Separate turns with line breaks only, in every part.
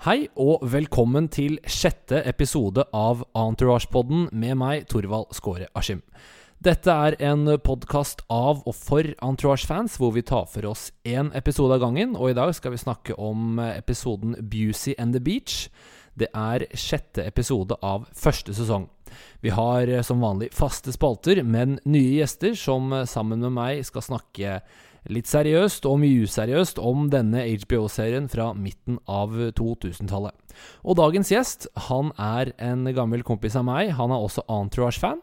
Hei og velkommen til sjette episode av Entourage-podden med meg, Torvald Skåre Askim. Dette er en podkast av og for Entourage-fans, hvor vi tar for oss én episode av gangen. Og i dag skal vi snakke om episoden Busey and the Beach. Det er sjette episode av første sesong. Vi har som vanlig faste spalter, men nye gjester som sammen med meg skal snakke litt seriøst og mye useriøst om denne HBO-serien fra midten av 2000-tallet. Og dagens gjest han er en gammel kompis av meg. Han er også Entourage-fan.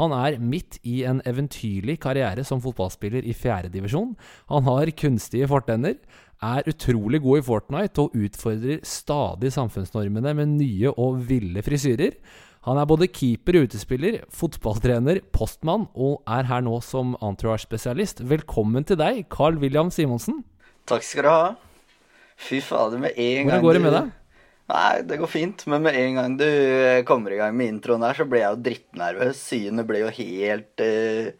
Han er midt i en eventyrlig karriere som fotballspiller i fjerdedivisjon. Han har kunstige fortenner, er utrolig god i Fortnite og utfordrer stadig samfunnsnormene med nye og ville frisyrer. Han er både keeper, utespiller, fotballtrener, postmann og er her nå som entourage-spesialist. Velkommen til deg, Carl William Simonsen.
Takk skal du ha. Fy fader, med en
Hvordan
gang
går det med deg?
Nei, det går fint, men med en gang du kommer i gang med introen her, så blir jeg jo drittnervøs. Synet blir jo helt uh,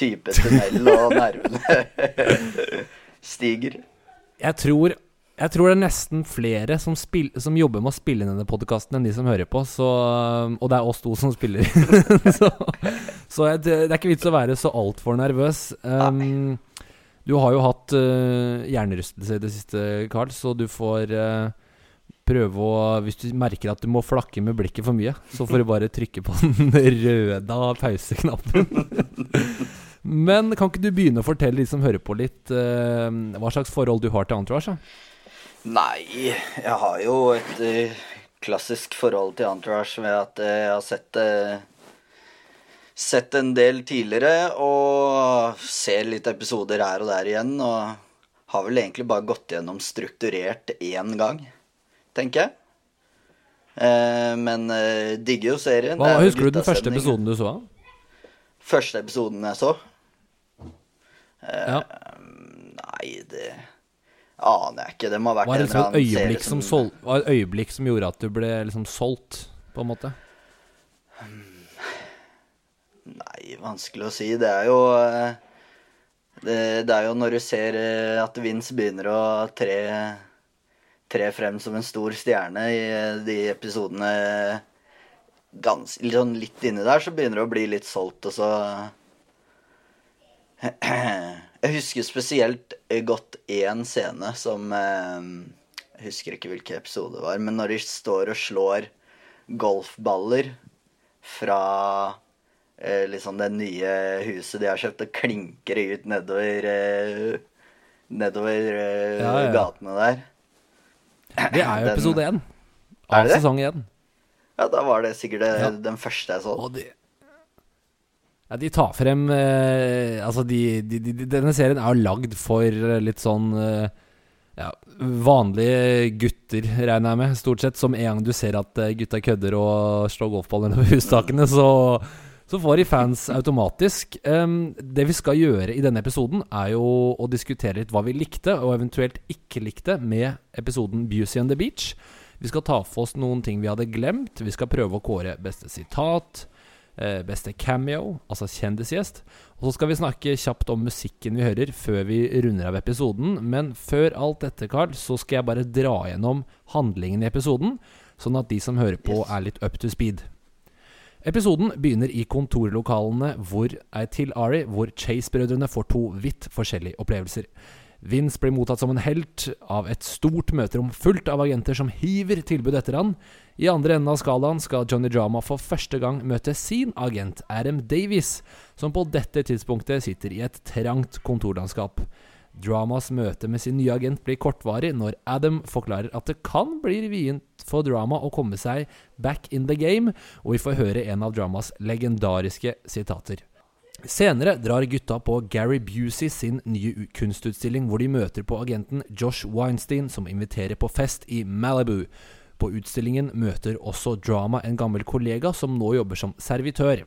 typetunnel, og nervene stiger.
Jeg tror, jeg tror det er nesten flere som, spill, som jobber med å spille inn denne podkasten, enn de som hører på. Så, og det er oss to som spiller. så så det er ikke vits å være så altfor nervøs. Um, du har jo hatt uh, hjernerystelse i det siste, Carl, så du får uh, prøve å Hvis du merker at du må flakke med blikket for mye, så får du bare trykke på den røde pauseknappen. Men kan ikke du begynne å fortelle de som hører på, litt uh, hva slags forhold du har til Entourage? Da?
Nei, jeg har jo et uh, klassisk forhold til Entourage ved at uh, jeg har sett Sett en del tidligere og ser litt episoder her og der igjen. Og har vel egentlig bare gått gjennom strukturert én gang, tenker jeg. men digger jo serien.
Hva, husker du den første episoden du så?
Første episoden jeg så?
Ja.
Aner jeg ikke. Det må ha vært
var det
liksom
et øyeblikk
som,
som, sol var et øyeblikk som gjorde at du ble liksom solgt, på en måte?
Nei, vanskelig å si. Det er jo eh, det, det er jo når du ser eh, at Vince begynner å tre, tre frem som en stor stjerne i eh, de episodene gans, sånn litt inni der, så begynner det å bli litt solgt, og så Jeg husker spesielt godt én scene som eh, Jeg husker ikke hvilken episode det var, men når de står og slår golfballer fra eh, liksom det nye huset de har kjøpt, og klinker det ut nedover eh, Nedover eh,
Ja, ja.
gatene der.
Det er jo episode én av
det det?
sesong én.
Ja, da var det sikkert det,
Ja.
den første jeg så.
Og de, ja, de tar frem eh, Altså, de, de, de, denne serien er jo lagd for eh, litt sånn eh, ja, vanlige gutter, regner jeg med, stort sett. Som en gang du ser at eh, gutta kødder og slår golfballer over hustakene, så, så får de fans automatisk. Um, det vi skal gjøre i denne episoden, er jo å diskutere litt hva vi likte, og eventuelt ikke likte, med episoden Busey and the Beach. Vi skal ta for oss noen ting vi hadde glemt. Vi skal prøve å kåre beste sitat, beste cameo, altså kjendisgjest. Og så skal vi snakke kjapt om musikken vi hører, før vi runder av episoden. Men før alt dette, Carl, så skal jeg bare dra gjennom handlingen i episoden, sånn at de som hører på, er litt up to speed. Episoden begynner i kontorlokalene hvor, eh, til Ari, hvor Chase-brødrene får to vidt forskjellige opplevelser. Vince blir mottatt som en helt av et stort møterom fullt av agenter som hiver tilbud etter han. I andre enden av skalaen skal Johnny Drama for første gang møte sin agent Adam Davies, som på dette tidspunktet sitter i et trangt kontorlandskap. Dramas møte med sin nye agent blir kortvarig når Adam forklarer at det kan bli vrient for Drama å komme seg back in the game, og vi får høre en av Dramas legendariske sitater. Senere drar gutta på Gary Busey sin nye kunstutstilling, hvor de møter på agenten Josh Weinstein, som inviterer på fest i Malibu. På utstillingen møter også Drama en gammel kollega som nå jobber som servitør.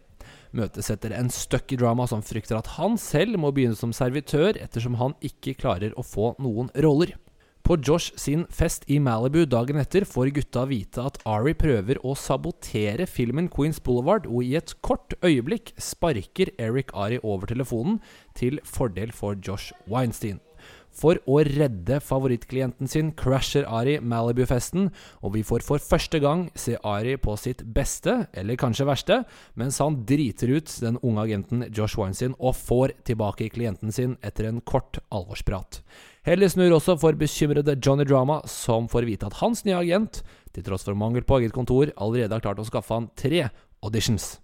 Møtet setter en støkk i Drama som frykter at han selv må begynne som servitør, ettersom han ikke klarer å få noen roller. På Josh sin fest i Malibu dagen etter får gutta vite at Ari prøver å sabotere filmen Queens Boulevard, og i et kort øyeblikk sparker Eric Ari over telefonen til fordel for Josh Weinstein. For å redde favorittklienten sin crasher Ari Malibu-festen, og vi får for første gang se Ari på sitt beste, eller kanskje verste, mens han driter ut den unge agenten Josh Weinstein og får tilbake klienten sin etter en kort alvorsprat. Hellig snur også for bekymrede Johnny Drama, som får vite at hans nye agent, til tross for mangel på eget kontor, allerede har klart å skaffe han tre auditions.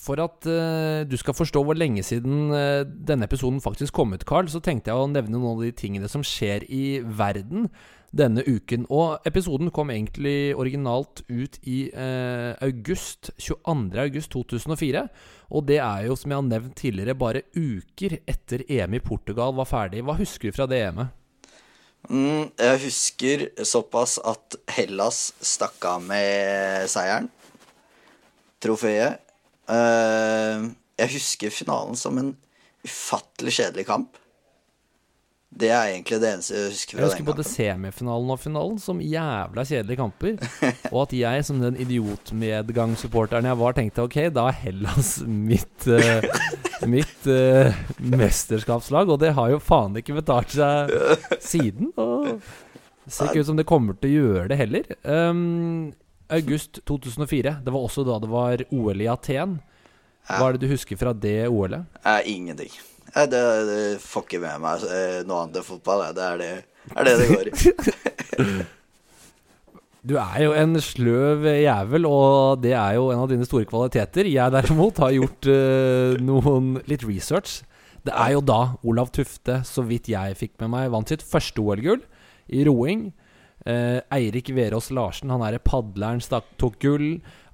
For at uh, du skal forstå hvor lenge siden uh, denne episoden faktisk kom ut, Carl, så tenkte jeg å nevne noen av de tingene som skjer i verden denne uken. Og episoden kom egentlig originalt ut i eh, august, 22. august 2004. Og det er jo, som jeg har nevnt tidligere, bare uker etter EM i Portugal var ferdig. Hva husker du fra det EM-et?
Mm, jeg husker såpass at Hellas stakk av med seieren. Trofeet. Uh, jeg husker finalen som en ufattelig kjedelig kamp. Det er egentlig det eneste jeg husker fra
Jeg husker
den
både semifinalen og finalen som jævla kjedelige kamper. Og at jeg, som den idiotmedgangssupporteren jeg var, tenkte ok, da er Hellas mitt, uh, mitt uh, mesterskapslag. Og det har jo faen ikke betalt seg siden. Og det ser ikke ut som det kommer til å gjøre det heller. Um, august 2004. Det var også da det var OL i Aten. Hva er det du husker fra det OL-et?
Ingenting. Eh, det, det får ikke med meg eh, noe annet enn fotball. Det er det er det, det går i.
Du er jo en sløv jævel, og det er jo en av dine store kvaliteter. Jeg derimot har gjort uh, noen litt research. Det er jo da Olav Tufte, så vidt jeg fikk med meg, vant sitt første OL-gull i roing. Eh, Eirik Verås Larsen, han er padleren, stakk, tok gull.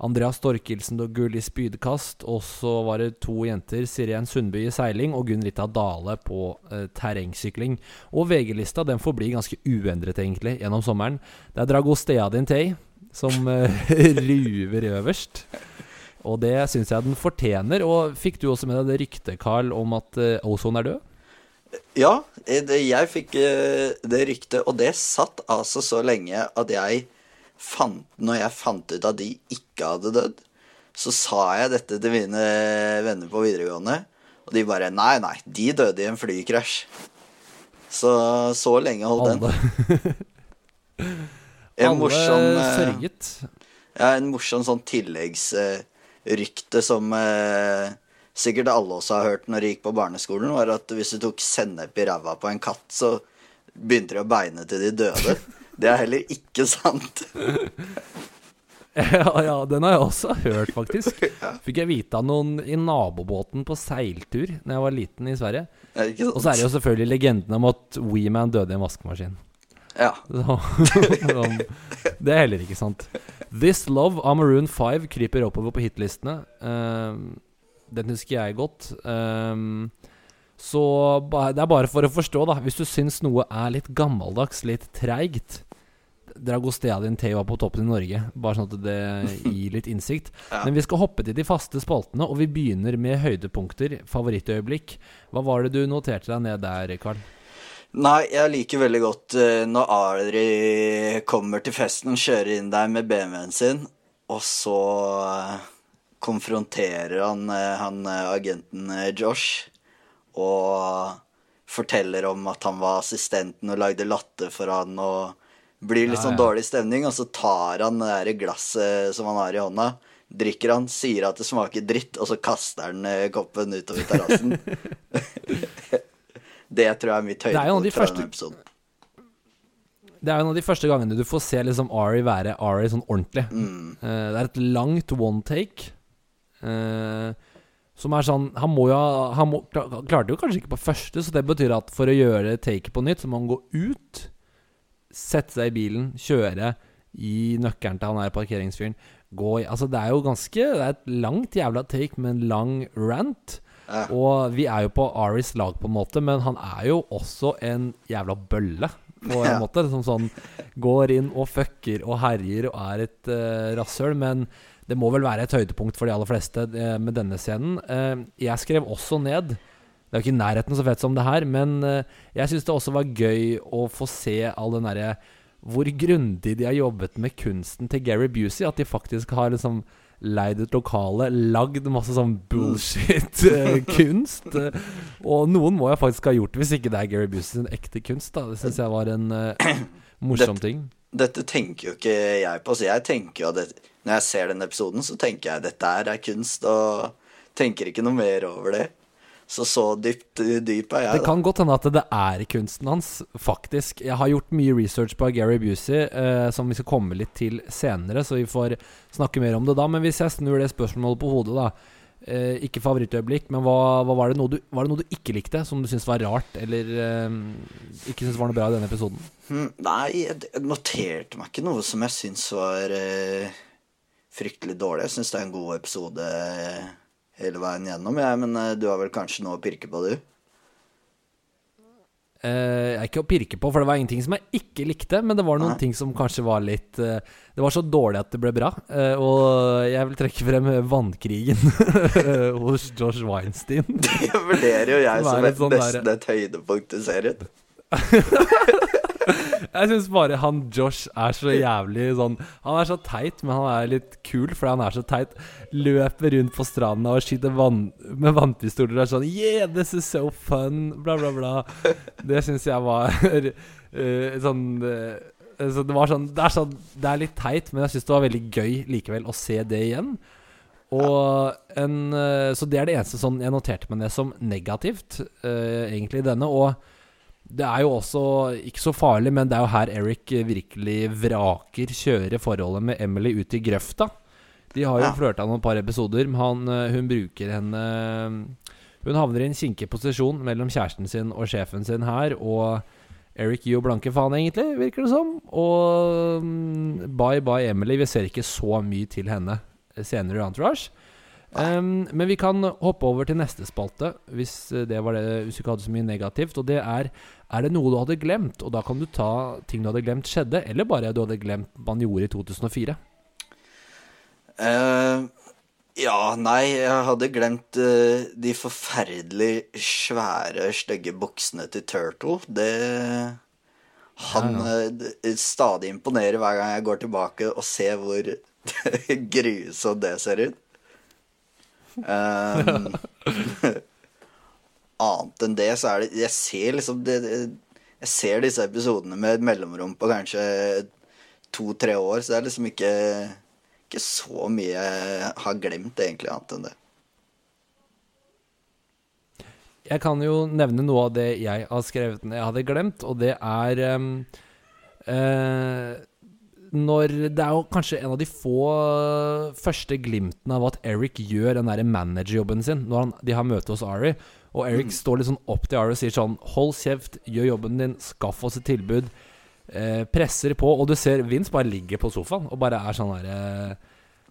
Andreas Storkelsen tok gull i spydkast. Og så var det to jenter, Siren Sundby i seiling og Gunn Rita Dale på eh, terrengsykling. Og VG-lista den forblir ganske uendret, egentlig, gjennom sommeren. Det er Dragostea Dintei som eh, ruver øverst. Og det syns jeg den fortjener. Og fikk du også med deg det ryktet, Carl, om at Ozone er død?
Ja, eh, det, jeg fikk eh, det ryktet, og det satt altså så lenge at jeg fant Når jeg fant ut at de ikke hadde dødd, så sa jeg dette til mine venner på videregående, og de bare Nei, nei, de døde i en flykrasj. Så så lenge holdt den.
Alle,
En morsom eh,
sørget.
Ja, en morsom sånn tilleggsrykte som sikkert alle også har hørt når de gikk på barneskolen, var at hvis du tok sennep i ræva på en katt, så begynte de å beine til de døde. Det er heller ikke sant.
Ja, ja, den har jeg også hørt, faktisk. Fikk jeg vite av noen i nabobåten på seiltur Når jeg var liten i Sverige.
Er
Og så er det jo selvfølgelig legenden om at Weeman døde i en vaskemaskin.
Ja.
Det er heller ikke sant. This Love av Maroon 5 kryper oppover på hitlistene. Ehm, den husker jeg godt. Um, så det er bare for å forstå, da. Hvis du syns noe er litt gammeldags, litt treigt Dragostea din Theo var på toppen i Norge. Bare sånn at det gir litt innsikt.
Ja.
Men vi skal hoppe til de faste spaltene, og vi begynner med høydepunkter. Favorittøyeblikk. Hva var det du noterte deg ned der, Karl?
Nei, jeg liker veldig godt uh, når Adri kommer til festen, kjører inn der med BMW-en sin, og så eh, konfronterer han, eh, han eh, agenten eh, Josh og forteller om at han var assistenten og lagde latter for han og blir litt sånn
ja.
dårlig stemning, og så tar han det der glasset som han har i hånda, drikker han, sier at det smaker dritt, og så kaster han koppen utover terrassen. det tror jeg er mitt høydepunkt fra
første-
denne episoden.
Det er jo en av de første gangene du får se liksom Ari være Ari sånn ordentlig.
Mm.
Det er et langt one take. Eh, som er sånn Han må jo ha- Han må, klarte jo kanskje ikke på første, så det betyr at for å gjøre taket på nytt, så må han gå ut, sette seg i bilen, kjøre, gi nøkkelen til han her parkeringsfyren. Gå i Altså, det er jo ganske Det er et langt jævla take med en lang rant.
Ja.
Og vi er jo på Aris lag, på en måte, men han er jo også en jævla bølle. På en
Ja.
måte Som sånn går inn og fucker og herjer og er et uh, rasshøl. Men det må vel være et høydepunkt for de aller fleste eh, med denne scenen. Eh, jeg skrev også ned Det er jo ikke i nærheten så fett som det her, men eh, jeg syns det også var gøy å få se all den derre hvor grundig de har jobbet med kunsten til Gary Busey. At de faktisk har liksom leid et lokale, lagd masse sånn bullshit-kunst. og noen må jeg faktisk ha gjort hvis ikke det er Gary Busey sin ekte kunst. da Det syns jeg var en uh, morsom
Dette-
ting.
Dette tenker jo ikke jeg på. Så jeg tenker jo at det, Når jeg ser den episoden, så tenker jeg at dette her er kunst, og tenker ikke noe mer over det. Så så dypt dyp er
Det
jeg, da.
kan godt hende at det er kunsten hans, faktisk. Jeg har gjort mye research på Gary Busey, eh, som vi skal komme litt til senere, så vi får snakke mer om det da. Men hvis jeg snur det spørsmålet på hodet, da. Eh, ikke favorittøyeblikk, men hva, hva var, det du, var det noe du ikke likte, som du syntes var rart, eller eh, ikke syntes var noe bra i denne episoden?
Hm, Nei, jeg noterte meg ikke noe som jeg syns var eh, fryktelig dårlig. Jeg syns det er en god episode eh, hele veien gjennom, jeg. Men eh, du har vel kanskje noe å pirke på, du?
Eh, jeg er ikke å pirke på, for det var ingenting som jeg ikke likte. Men det var noen
Nei.
ting som kanskje var litt uh, Det var så dårlig at det ble bra. Uh, og jeg vil trekke frem vannkrigen hos Josh Weinstein.
Det vurderer jo jeg
Som
som et,
sånn
nesten
der-
et høydepunkt i serien.
Jeg syns bare han Josh er så jævlig sånn Han er så teit, men han er litt kul fordi han er så teit. Løper rundt på stranda og skyter vann med vannpistoler og er sånn Yeah, this is so fun, bla, bla, bla. Det syns jeg var uh, sånn uh, så det sånn det er, sånn det er litt teit, men jeg syns det var veldig gøy likevel å se det igjen. Og en, eh, så det er det eneste sånn jeg noterte meg ned som negativt, uh, egentlig, denne. Og det er jo også ikke så farlig, men det er jo her Eric virkelig vraker, kjører forholdet med Emily ut i grøfta. De har jo
Ja.
flørta noen par episoder, men han, eh, hun bruker henne Hun havner i en kinkig posisjon mellom kjæresten sin og sjefen sin her, og Eric gir jo blanke faen, egentlig, virker det som. Og mm, bye bye Emily. Vi ser ikke så mye til henne senere i Entourage. Um, men vi kan hoppe over til neste spalte, hvis eh, det var det Hvis du ikke hadde så mye negativt. Og det er Er det noe du hadde glemt? Og da kan du ta ting du hadde glemt skjedde, eller bare du hadde glemt man gjorde i 2004.
Uh, ja, nei, jeg hadde glemt uh, de forferdelig svære, stygge buksene til Turtle. Det Han
Ja,
det stadig imponerer hver gang jeg går tilbake og ser hvor grusomt det ser ut. Um, annet enn det, så er det Jeg ser liksom det, Jeg ser disse episodene med et mellomrom på kanskje to-tre år, så det er liksom ikke ikke så mye jeg har glemt, egentlig, annet enn det.
Jeg kan jo nevne noe av det jeg har skrevet ned jeg hadde glemt, og det er um, eh, Når Det er jo kanskje en av de få eh, første glimtene av at Eric gjør den derre managerjobben sin når han, de har møte hos Ari. Og Eric står litt sånn opp til Ari og sier sånn Hold kjeft, gjør jobben din, skaff oss et tilbud. Eh, presser på, og du ser Vince bare ligger på sofaen og bare er sånn derre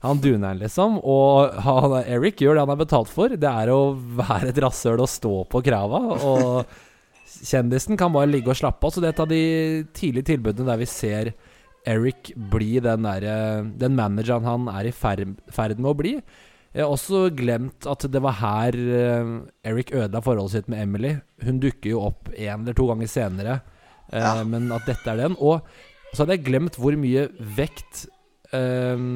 han duneren, liksom. Og han, Eric gjør det han er betalt for. Det er å være et rasshøl og stå på krava. Og kjendisen kan bare ligge og slappe av. Så det er et av de tidlige tilbudene der vi ser Eric bli den, der, den manageren han er i ferd, ferd med å bli. Jeg har også glemt at det var her eh, Eric ødela forholdet sitt med Emily. Hun dukker jo opp én eller to ganger senere, eh,
Ja.
men at dette er den. Og så hadde jeg glemt hvor mye vekt eh,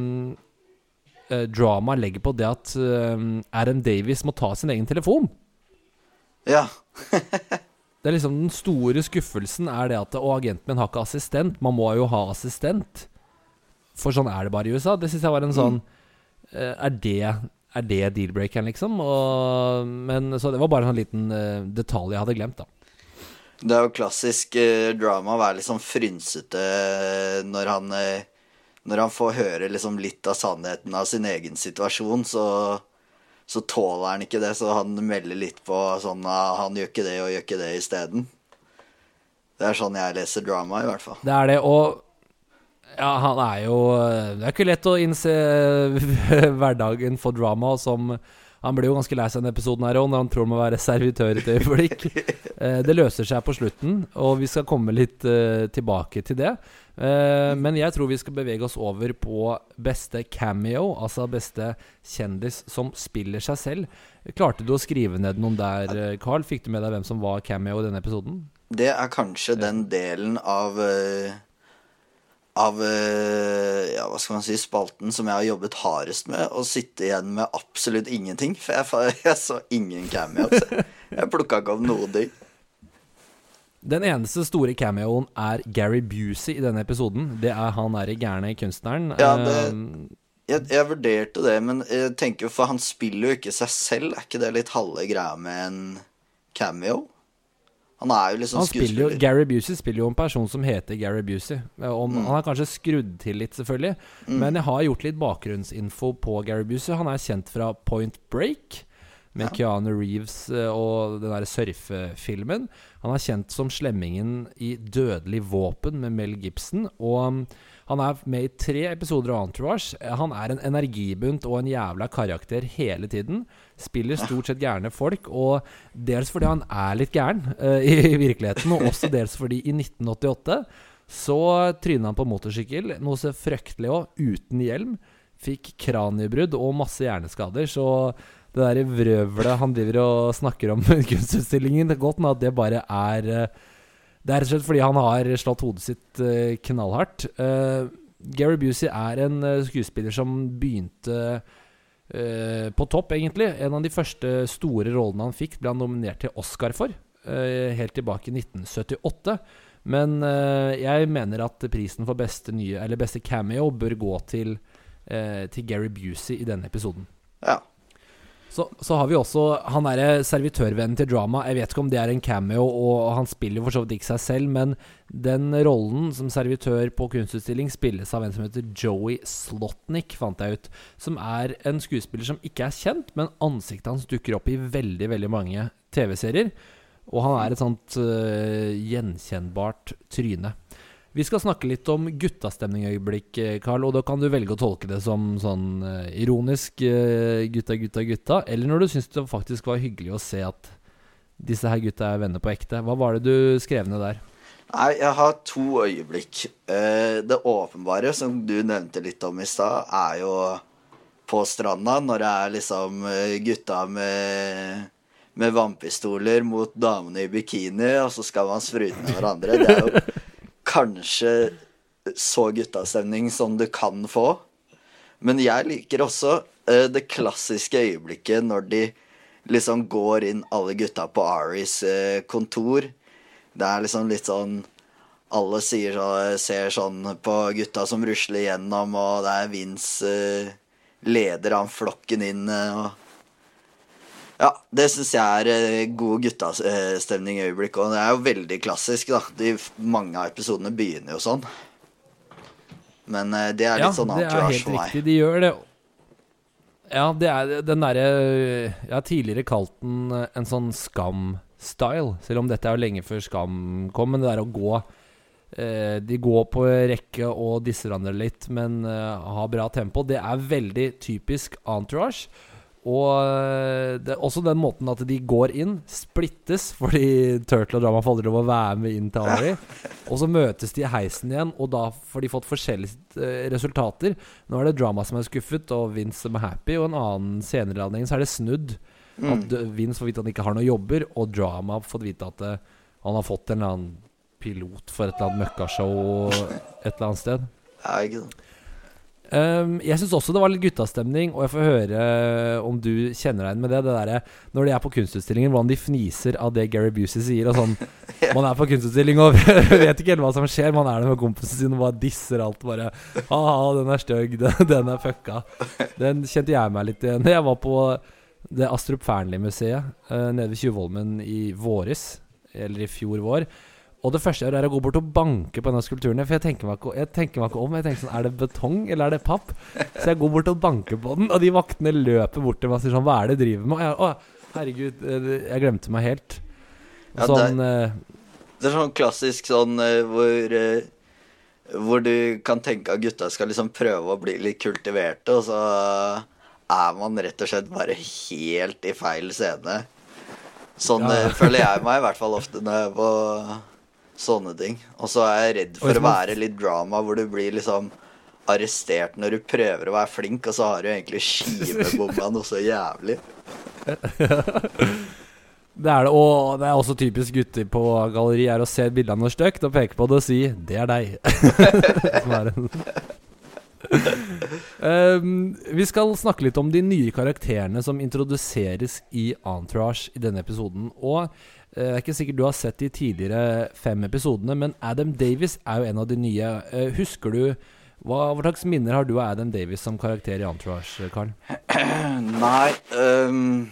drama legger på det at um, Adam Davies må ta sin egen telefon.
Ja.
Det er liksom Den store skuffelsen er det at Og agenten min har ikke assistent. Man må jo ha assistent. For sånn er det bare i USA. Det syns jeg var en sånn eh, Er det Er det deal-breakeren, liksom? Og, men Så det var bare en sånn liten eh, detalj jeg hadde glemt, da.
Det er jo klassisk eh, drama å være litt sånn frynsete når han Når han får høre liksom litt av sannheten av sin egen situasjon, så, så tåler han ikke det, så han melder litt på sånn Han gjør ikke det og gjør ikke det isteden. Det er sånn jeg leser drama, i hvert fall.
Det er det, og ja, han er jo Det er ikke lett å innse hverdagen for drama som Han blir jo ganske lei seg denne episoden her òg, når han tror han må være servitør et øyeblikk. Eh, det løser seg på slutten, og vi skal komme litt eh, tilbake til det. Eh, men jeg tror vi skal bevege oss over på beste cameo, altså beste kjendis som spiller seg selv. Klarte du å skrive ned noen der, Carl? Fikk du med deg hvem som var cameo i denne episoden?
Det er kanskje den delen av Av eh, Ja, hva skal man si, spalten som jeg har jobbet hardest med, og sitte igjen med absolutt ingenting. For jeg, jeg så ingen cameos. Jeg plukka ikke opp noen ting.
Den eneste store cameoen er Gary Busey i denne episoden. Det er han derre gærne kunstneren.
Ja, det-
Eh,
Jeg, jeg vurderte det, men jeg tenker for han spiller jo ikke seg selv. Er ikke det litt halve greia med en cameo? Han er jo liksom skuespiller.
Gary Busey spiller jo en person som heter Gary Busey. Eh, Om,
Mm.
Han er kanskje skrudd til litt, selvfølgelig. Men jeg har gjort litt bakgrunnsinfo på Gary Busey. Han er kjent fra Point Break. Med Keanu Reeves eh, og den der surfefilmen. Han er kjent som slemmingen i 'Dødelig våpen' med Mel Gibson. Og um, han er med i tre episoder av Entourage. Han er en energibunt og en jævla karakter hele tiden. Spiller stort sett gærne folk, og dels fordi han er litt gæren uh, i, virkeligheten, og også dels fordi i 1988 så tryna han på motorsykkel, noe så fryktelig òg, uten hjelm. Fikk kraniebrudd og masse hjerneskader, så det der vrøvlet han driver og snakker om kunstutstillingen, godt med at det bare er eh, Det er rett og slett fordi han har slått hodet sitt eh, knallhardt. Eh, Gary Busey er en eh, skuespiller som begynte på topp, egentlig. En av de første store rollene han fikk, ble han nominert til Oscar for. helt tilbake i 1978. Men jeg mener at prisen for beste, nye, beste cameo bør gå til, til Gary Busey i denne episoden.
Ja.
Så, så har vi også han derre servitørvennen til drama. Jeg vet ikke om det er en cameo, og han spiller for så vidt ikke seg selv, men den rollen som servitør på kunstutstilling spilles av en som heter Joey Slotnick, fant jeg ut. Som er en skuespiller som ikke er kjent, men ansiktet hans dukker opp i veldig, veldig mange TV-serier. Og han er et sånt uh, gjenkjennbart tryne. Vi skal snakke litt om guttastemning-øyeblikk, eh, Carl. Og da kan du velge å tolke det som sånn eh, ironisk eh, gutta, gutta, gutta. Eller når du syns det faktisk var hyggelig å se at disse her gutta er venner på ekte. Hva var det du skrev ned der?
Nei, jeg har to øyeblikk. Eh, Det åpenbare, som du nevnte litt om i stad, er jo på stranda, når det er liksom eh, gutta med, med vannpistoler mot damene i bikini, og så skal man sprute med hverandre. Det er jo kanskje så guttastemning som du kan få. Men jeg liker også uh, det klassiske øyeblikket når de liksom går inn, alle gutta på Aris uh, kontor. Det er liksom litt sånn Alle sier så, ser sånn på gutta som rusler gjennom, og det er Vince uh, leder han flokken inn. og det syns jeg er eh, god guttastemning i øyeblikket. Og det er jo veldig klassisk, da. De, mange av episodene begynner jo sånn. Men eh, det er litt sånn
antiværs for
meg.
Ja,
det er helt
riktig. De gjør det. Ja, det er den derre Jeg har tidligere kalt den eh, en sånn Skam-style. Selv om dette er jo lenge før Skam kom. Men det der å gå eh, De går på rekke og disser hverandre litt, men eh, har bra tempo. Det er veldig typisk entourage. Og eh, det også den måten at de går inn, splittes, fordi Turtle og Drama får aldri lov å være med inn til Ari. Og så møtes de i heisen igjen, og da får de fått forskjellige eh, resultater. Nå er det Drama som er skuffet, og Vince som er happy. Og en annen senere så er det snudd. At Vince får vite at han ikke har noen jobber, og Drama har fått vite at eh, han har fått en eller annen pilot for et eller annet møkkashow et eller annet sted.
Ja, ikke sant?
Um, jeg syns også det var litt guttastemning, og jeg får høre eh, om du kjenner deg igjen med det. Det der, når de er på kunstutstillingen, hvordan de fniser av det Gary Busey sier. Og sånn Man er på kunstutstilling og vet ikke helt hva som skjer. Man er der med kompisen sin og bare disser alt. Bare Ha-ha, den er stygg. Den, den er fucka. Den kjente jeg meg litt igjen. Jeg var på det Astrup Fearnley-museet uh, nede ved Tjuvholmen i våres, eller i fjor vår. Og det første jeg gjør, er å gå bort og banke på en av skulpturene. For jeg tenker meg ikke, jeg tenker meg ikke om. Jeg tenker sånn, Er det betong, eller er det papp? Så jeg går bort og banker på den, og de vaktene løper bort til meg og sier sånn Hva er det du driver med? Og jeg, å, herregud, eh, jeg glemte meg helt.
Ja,
sånn er,
Det er sånn klassisk sånn eh, hvor eh, Hvor du kan tenke at gutta skal liksom prøve å bli litt kultiverte, og så er man rett og slett bare helt i feil scene. Sånn
Ja.
eh, føler jeg meg i hvert fall ofte når jeg er på sånne ting. Og så er jeg redd for å være litt drama, hvor du blir liksom arrestert når du prøver å være flink, og så har du egentlig skivebomma noe så jævlig.
Det er det, og det er også typisk gutter på galleri er å se et bilde av noe stygt og peke på det og si 'det er deg'. Er Um, vi skal snakke litt om de nye karakterene som introduseres i Entourage i denne episoden. Og det er ikke sikkert du har sett de tidligere fem episodene, men Adam Davis er jo en av de nye. Eh, husker du hva, hva slags minner har du av Adam Davis som karakter i Entourage, Karl?
Nei um,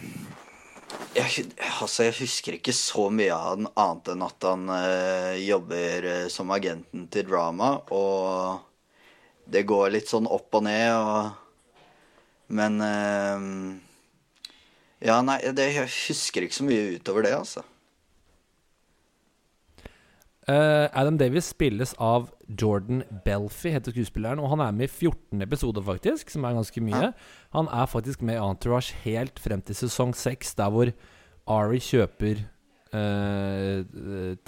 jeg, Altså, jeg husker ikke så mye av han annet enn at han uh, jobber som agenten til Drama, og det går litt sånn opp og ned, og Men um, Ja, nei, det, jeg husker ikke så mye utover det, altså.
Uh, Adam Davis spilles av Jordan Belfie, heter skuespilleren. Og han er med i 14 episoder, faktisk, som er ganske mye. Han er faktisk med i Entourage helt frem til sesong 6, der hvor Ari kjøper uh,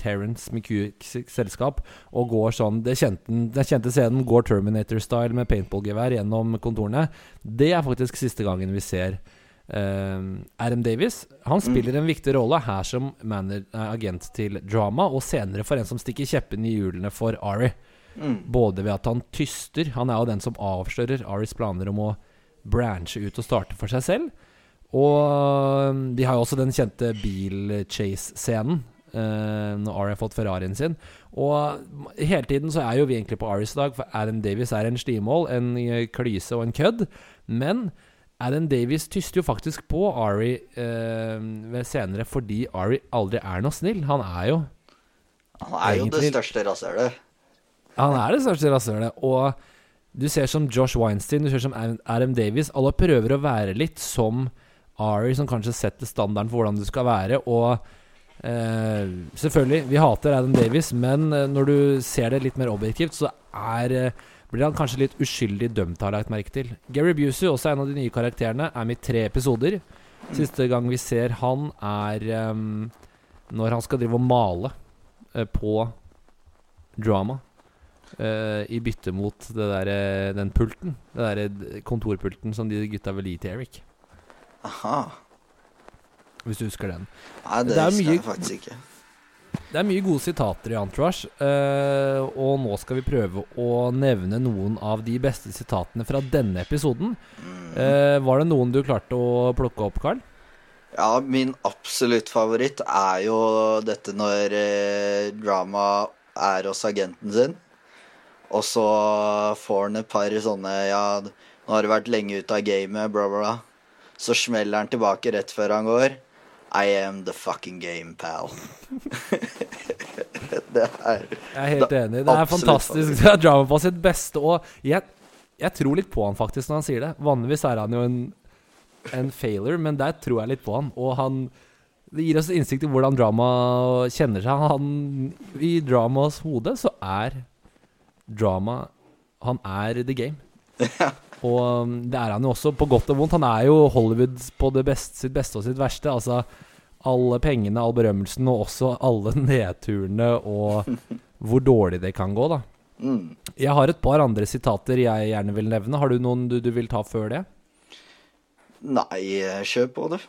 Terence McCuicks selskap og går sånn det kjente, Den kjente scenen går Terminator-style med paintballgevær gjennom kontorene. Det er faktisk siste gangen vi ser Uh, Adam Davis Han spiller en viktig rolle her som manager, agent til drama, og senere for en som stikker kjeppen i hjulene for Ari.
Mm.
Både ved at han tyster Han er jo den som avslører Aris planer om å branche ut og starte for seg selv. Og de har jo også den kjente bil-chase-scenen. Uh, når Ari har fått Ferrarien sin. Og hele tiden så er jo vi egentlig på Aris dag, for Adam Davis er en stimål, en klyse og en kødd. Men Adam Davies tyster jo faktisk på Ari eh, senere fordi Ari aldri er noe snill. Han er jo
Han er jo det største rasshølet.
Han er det største rasshølet. Og du ser som Josh Weinstein, du ser som Adam Davies. Alle prøver å være litt som Ari, som kanskje setter standarden for hvordan du skal være. Og eh, selvfølgelig, vi hater Adam Davies, men eh, når du ser det litt mer objektivt, så er eh, blir han kanskje litt uskyldig dømt, har jeg lagt merke til. Gary Busey, også en av de nye karakterene, er med i tre episoder. Siste gang vi ser han, er um, når han skal drive og male uh, på drama. Uh, I bytte mot der, uh, den pulten. Det derre kontorpulten som de gutta vil gi til Eric.
Aha.
Hvis du husker den.
Nei, det, det husker jeg faktisk ikke.
Det er mye gode sitater i Entourage, uh, og nå skal vi prøve å nevne noen av de beste sitatene fra denne episoden. Uh, var det noen du klarte å plukke opp, Carl?
Ja, min absolutt favoritt er jo dette når eh, Drama er hos agenten sin, og så får han et par sånne Ja, nå har du vært lenge ute av gamet, bla, bla. Så smeller han tilbake rett før han går. I am the fucking game, pal.
det er Jeg er helt enig. Det er fantastisk. Det er drama på sitt beste. Og jeg, jeg, tror litt på han faktisk når han sier det. Vanligvis er han jo en, en failure, men der tror jeg litt på han. Og han det gir oss innsikt i hvordan drama kjenner seg. Han, I dramas hode så er drama Han er the game. Og um, det er han jo også, på godt og vondt. Han er jo Hollywood på beste, sitt beste og sitt verste. Altså alle pengene, all berømmelsen, og også alle nedturene og hvor dårlig det kan gå, da.
Mm.
Jeg har et par andre sitater jeg gjerne vil nevne. Har du noen du, du vil ta før det?
Nei, kjør på du.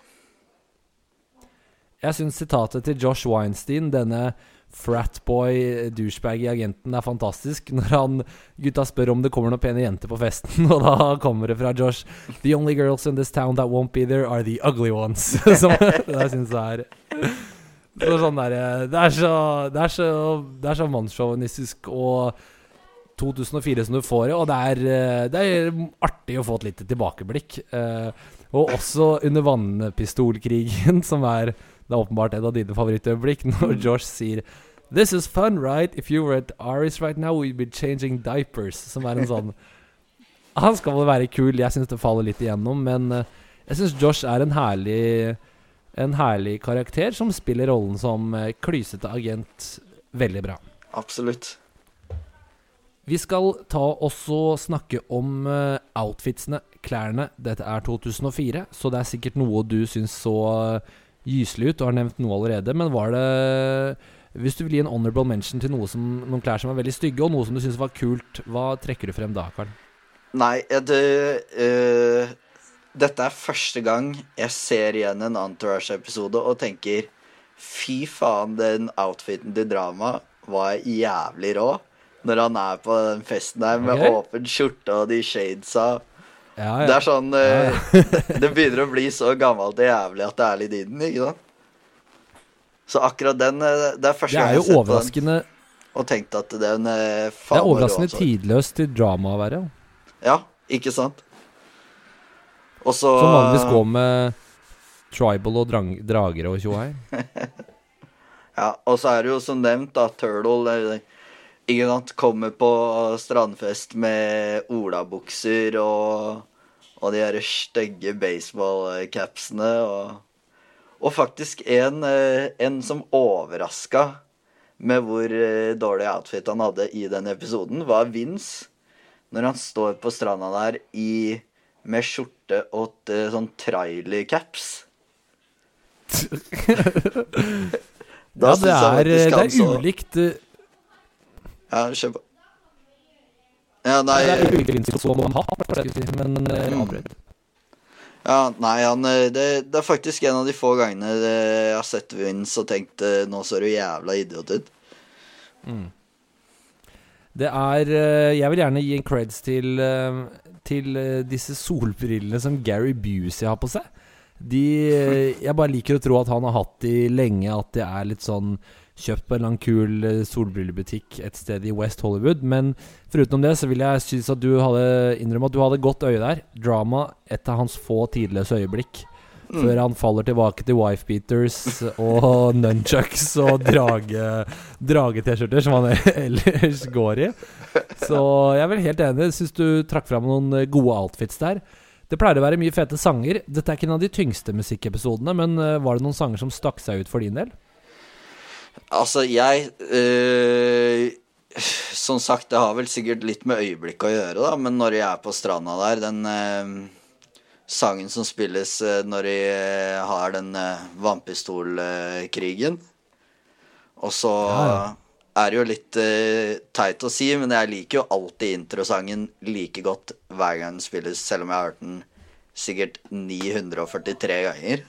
Jeg syns sitatet til Josh Weinstein, denne fratboy, douchebag i agenten, er fantastisk. Når han gutta spør om det kommer noen pene jenter på festen, og da kommer det fra Josh The only girls in this town that won't be there are the ugly ones. Som jeg syns er så sånn der, Det er så Det er så, det er så mannssjåvinistisk og 2004 som du får det, og det er, det er artig å få et lite tilbakeblikk. Eh, og også under vannpistolkrigen, som er det er åpenbart et av dine favorittøyeblikk når Josh sier This is fun, right? If you were at Aris right now, we'd be changing diapers. Som er en sånn Han skal vel være kul. Jeg syns det faller litt igjennom, men uh, jeg syns Josh er en herlig En herlig karakter som spiller rollen som uh, klysete agent veldig bra.
Absolutt.
Vi skal ta også snakke om uh, outfitsene, klærne. Dette er 2004, så det er sikkert noe du syns så gyselig ut. Du har nevnt noe allerede, men var det hvis du vil gi en honorable mention til noe som, noen klær som var veldig stygge, og noe som du syns var kult, hva trekker du frem da, Karl?
Nei, det uh, Dette er første gang jeg ser igjen en Entourage-episode og tenker Fy faen, den outfiten til drama var jævlig rå. Når han er på den festen der med
okay.
åpen skjorte og de shadesa.
Ja,
Det er sånn eh, Det begynner å bli så gammelt og jævlig at det er litt i den, ikke sant? Så akkurat den eh, Det er første gang jeg har sett på den
overraskende
og tenkt at den eh,
Det er overraskende tidløst til drama å være.
Ja, ikke sant? Og så
Som vanligvis går med tribal og drang, drager og tjohei.
Ja, og så er det jo som nevnt da, Turtle ikke sant, kommer på strandfest med olabukser og, og de her stygge baseballcapsene og, og faktisk en, eh, en som overraska med hvor eh, dårlig outfit han hadde i den episoden, var Vince. Når han står på stranda der i, med skjorte og eh, sånn trailercaps. Da
Ja, det er,
faktisk
det er ulikt eh,
Ja, kjør på. Ja, nei,
Det er som han har, men eh,
Mm.
avbryt.
ja, nei han, eh, det, det er faktisk en av de få gangene eh, jeg har sett Vince og tenkt nå ser du jævla idiot ut.
Det er Jeg vil gjerne gi en creds til, til disse solbrillene som Gary Busey har på seg. De Jeg bare liker å tro at han har hatt de lenge, at det er litt sånn kjøpt på en eller annen kul eh, solbrillebutikk et sted i West Hollywood. Men foruten det så vil jeg synes at du hadde innrømme at du hadde godt øye der. Drama, et av hans få tidløse øyeblikk. Før han faller tilbake til wife-beaters og nunchucks og drage- drage-T-skjorter, som han ellers går i. Så jeg er vel helt enig. Syns du trakk fram noen gode outfits der. Det pleier å være mye fete sanger. Dette er ikke en av de tyngste musikkepisodene, men eh, var det noen sanger som stakk seg ut for din del?
Altså, jeg øh, Som sagt, det har vel sikkert litt med øyeblikket å gjøre, da, men når jeg er på stranda der, den øh, sangen som spilles øh, når eh, har den vannpistolkrigen Og så
Ja,
er det jo litt teit å si, men jeg liker jo alltid introsangen like godt hver gang den spilles, selv om jeg har hørt den sikkert 943 ganger.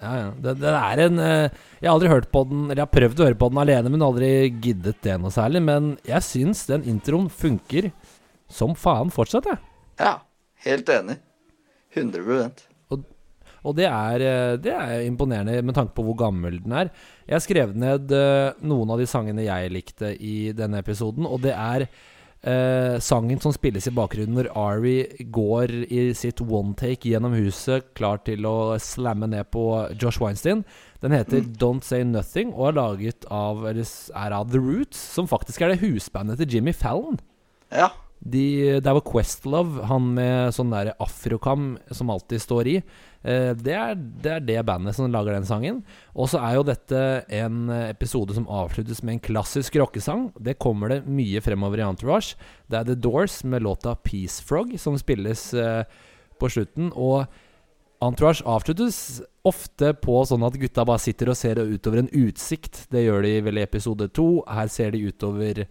Ja, ja. Det, det er en eh, Jeg har aldri hørt på den Eller jeg har prøvd å høre på den alene, men aldri giddet det noe særlig. Men jeg syns den introen funker som faen fortsatt, jeg.
Ja, helt enig. 100%
Og det er, eh, det er imponerende med tanke på hvor gammel den er. Jeg skrev ned eh, noen av de sangene jeg likte i denne episoden, og det er eh, sangen som spilles i bakgrunnen når Ari går i sitt one take gjennom huset, klar til å slamme ned på Josh Weinstein. Den heter Don't Say Nothing og er laget av, er av The Roots, som faktisk er det husbandet til Jimmy Fallon.
Ja.
De, der var Questlove, han med sånn der afrokam som alltid står i. Eh, det, er, det er det bandet som lager den sangen. Og så er jo dette en episode som avsluttes med en klassisk rockesang. Det kommer det mye fremover i Entourage. Det er The Doors med låta 'Peace Frog' som spilles eh, på slutten. Og Entourage avsluttes ofte på sånn at gutta bare sitter og ser utover en utsikt. Det gjør de vel i episode to. Her ser de utover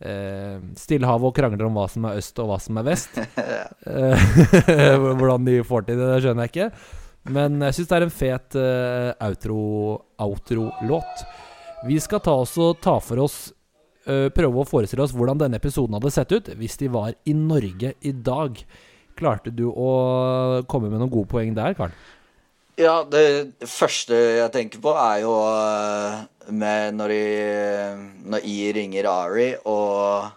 eh, Stillehavet og krangler om hva som er øst og hva som er vest. Eh, hvordan de får til det, det skjønner jeg ikke. Men jeg syns det er en fet outro- outro-låt. Vi skal ta oss og ta for oss eh, Prøve å forestille oss hvordan denne episoden hadde sett ut hvis de var i Norge i dag. Klarte du å komme med noen gode poeng der, Karl?
Ja, det første jeg tenker på, er jo eh, med når, de, når I ringer Ari, og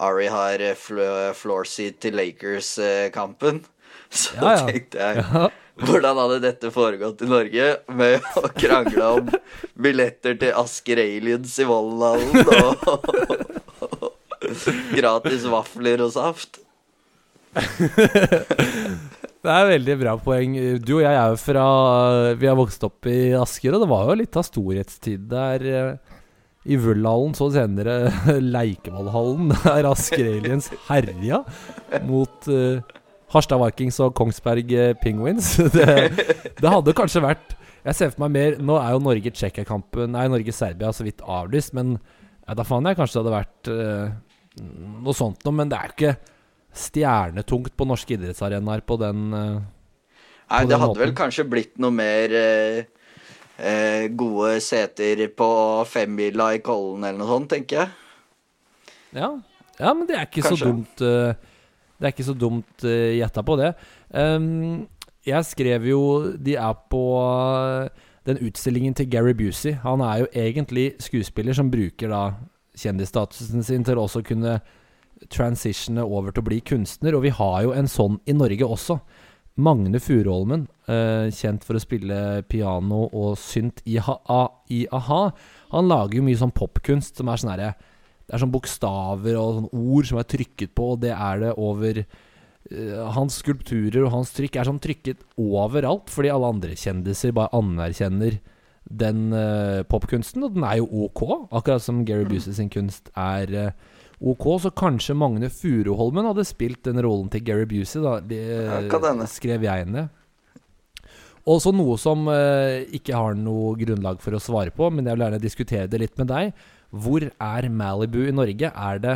Ari har fl floor seat til Lakers-kampen. Så
Ja, ja.
tenkte jeg
Ja.
Hvordan hadde dette foregått i Norge? Med å krangle om billetter til Asker Aliens i Vollenhallen og gratis vafler og saft.
Det er veldig bra poeng. Du og jeg er jo fra Vi har vokst opp i Asker, og det var jo litt av storhetstid der eh, i Vullhallen, så senere Leikevollhallen, der Asker Aliens herja mot uh, Harstad Vikings og Kongsberg eh, Penguins. Det, det hadde kanskje vært Jeg ser for meg mer Nå er jo Norge-Tsjekkia-kampen Nei, Norge-Serbia så vidt avlyst, men ja, da faen jeg kanskje det hadde vært uh, noe sånt noe. Men det er jo ikke stjernetungt på norske idrettsarenaer på den uh,
Nei,
på
det
den
hadde vel kanskje blitt noe mer eh, eh, gode seter på femmila i Kollen eller noe sånt, tenker jeg.
Ja. ja, men det er ikke
Kanskje.
så dumt eh, Det er ikke så dumt uh, gjetta på det. Um, jeg skrev jo De er på eh, den utstillingen til Gary Busey. Han er jo egentlig skuespiller som bruker da kjendisstatusen sin til også å kunne transitione over til å bli kunstner. Og vi har jo en sånn i Norge også. Magne Furuholmen, eh, kjent for å spille piano og synt i, a-ha. Han lager jo mye sånn popkunst som er sånn herre Det er sånn bokstaver og sånn ord som er trykket på, og det er det over eh, Hans skulpturer og hans trykk er sånn trykket overalt, fordi alle andre kjendiser bare anerkjenner den uh, popkunsten, og den er jo ok, akkurat som Gary Busey sin kunst er eh, ok. Så kanskje Magne Furuholmen hadde spilt den rollen til Gary Busey, da. Det skrev jeg ned. Og så noe som eh, ikke har noe grunnlag for å svare på, men jeg vil gjerne diskutere det litt med deg. Hvor er Malibu i Norge? Er det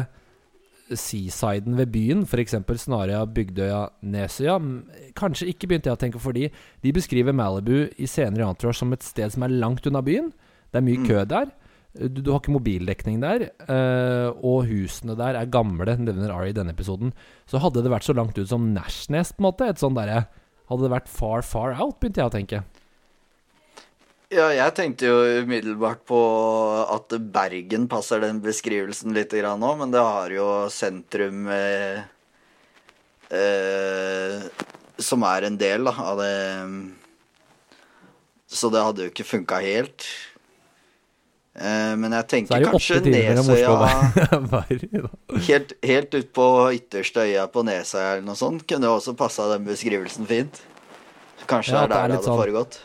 seasiden ved byen, f.eks. Snarøya, Bygdøya, Nesøya? Kanskje ikke, begynte jeg å tenke, fordi de beskriver Malibu i senere Entourage som et sted som er langt unna byen. Det er mye
Mm.
kø der. Du, du har ikke mobildekning der, eh, og husene der er gamle, nevner Ari i denne episoden. Så hadde det vært så langt ut som Nashnes, på en måte, et sånn derre Hadde det vært far, far out, begynte jeg å tenke.
Ja, jeg tenkte jo umiddelbart på at Bergen passer den beskrivelsen litt nå, men det har jo sentrum eh, eh, Som er en del da, av det Så det hadde jo ikke funka helt. Eh, men jeg tenker
er
kanskje Nesøya. Helt, helt ut på ytterste øya på Nesøya eller noe sånt kunne også passa den beskrivelsen fint. Kanskje
Ja,
det er
er
der det hadde
sånn-
foregått.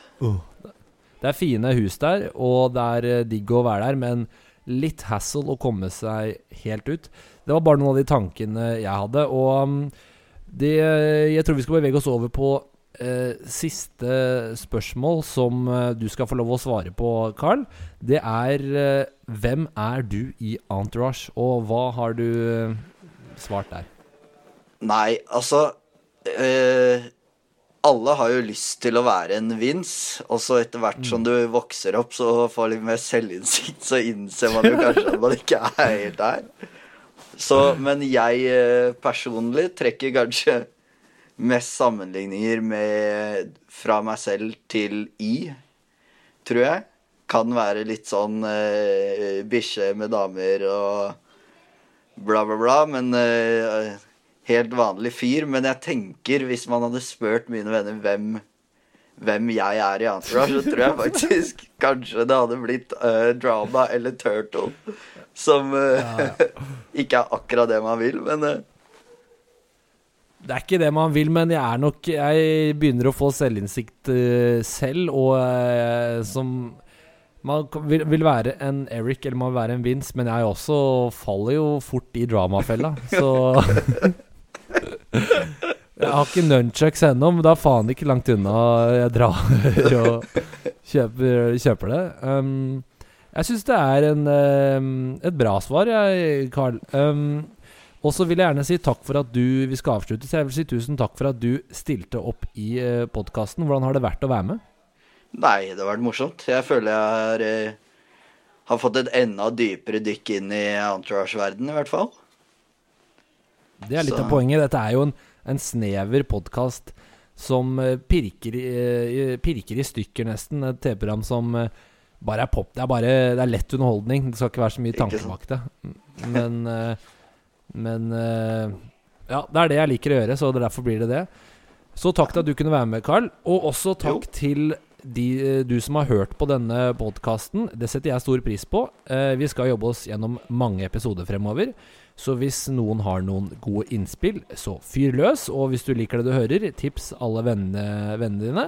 Det er fine hus der, og det er eh, digg å være der, men litt hassle å komme seg helt ut. Det var bare noen av de tankene jeg hadde. Og um, det, jeg tror vi skal bevege oss over på eh, siste spørsmål som eh, du skal få lov å svare på, Carl. Det er eh, hvem er du i Entourage, og hva har du eh, svart der?
Nei, altså eh, Alle har jo lyst til å være en Vince, og så etter hvert som du vokser opp, så får litt mer selvinnsikt, så innser man jo kanskje at man ikke er helt der. Så, men jeg eh, personlig trekker kanskje mest sammenligninger med fra meg selv til I, tror jeg. Kan være litt sånn uh, bikkje med damer og bla, bla, bla. Men uh, helt vanlig fyr. Men jeg tenker, hvis man hadde spurt mine venner hvem, hvem jeg er i Entourage, så tror jeg faktisk kanskje det hadde blitt uh, drama eller turtle. Som uh, ikke er akkurat det man vil, men eh,
Det er ikke det man vil, men jeg er nok Jeg begynner å få selvinnsikt eh, selv, og eh, som Man vil, vil være en Eric eller man vil være en Vince, men jeg også faller jo fort i dramafella, så Jeg har ikke nunchucks ennå, men da er faen ikke langt unna jeg drar og kjøper, kjøper det. Um, jeg syns det er en, um, et bra svar, jeg, Carl. Um, og så vil jeg gjerne si takk for at du Vi skal avslutte, så jeg vil si tusen takk for at du stilte opp i uh, podkasten. Hvordan har det vært å være med?
Nei, det har vært morsomt. Jeg føler jeg har, eh, har fått et enda dypere dykk inn i entourage-verdenen, i hvert fall.
Det er litt
Så-
av poenget. Dette er jo en, en snever podkast som eh, pirker, i, eh, pirker i stykker, nesten. Et TV-program som eh, bare er pop. Det er bare Det er lett underholdning. Det skal ikke være så mye tanke bak det. Men eh, Men eh, Ja, det er det jeg liker å gjøre, så derfor blir det det. Så takk til at du kunne være med, Carl. Og også takk til de, eh, du som har hørt på denne podkasten. Det setter jeg stor pris på. Eh, vi skal jobbe oss gjennom mange episoder fremover. Så hvis noen har noen gode innspill, så fyr løs. Og hvis du liker det du hører, tips alle vennene, vennene dine.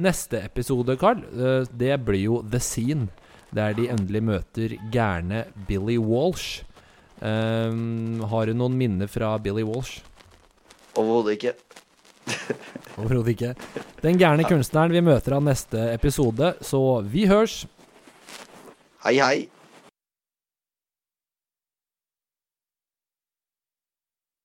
Neste episode, Carl, det blir jo The Scene. Der de endelig møter gærne Billy Walsh. Um, har du noen minner fra Billy Walsh?
Overhodet ikke.
Overhodet ikke. Den gærne kunstneren vi møter av neste episode, så vi hørs.
Hei, hei.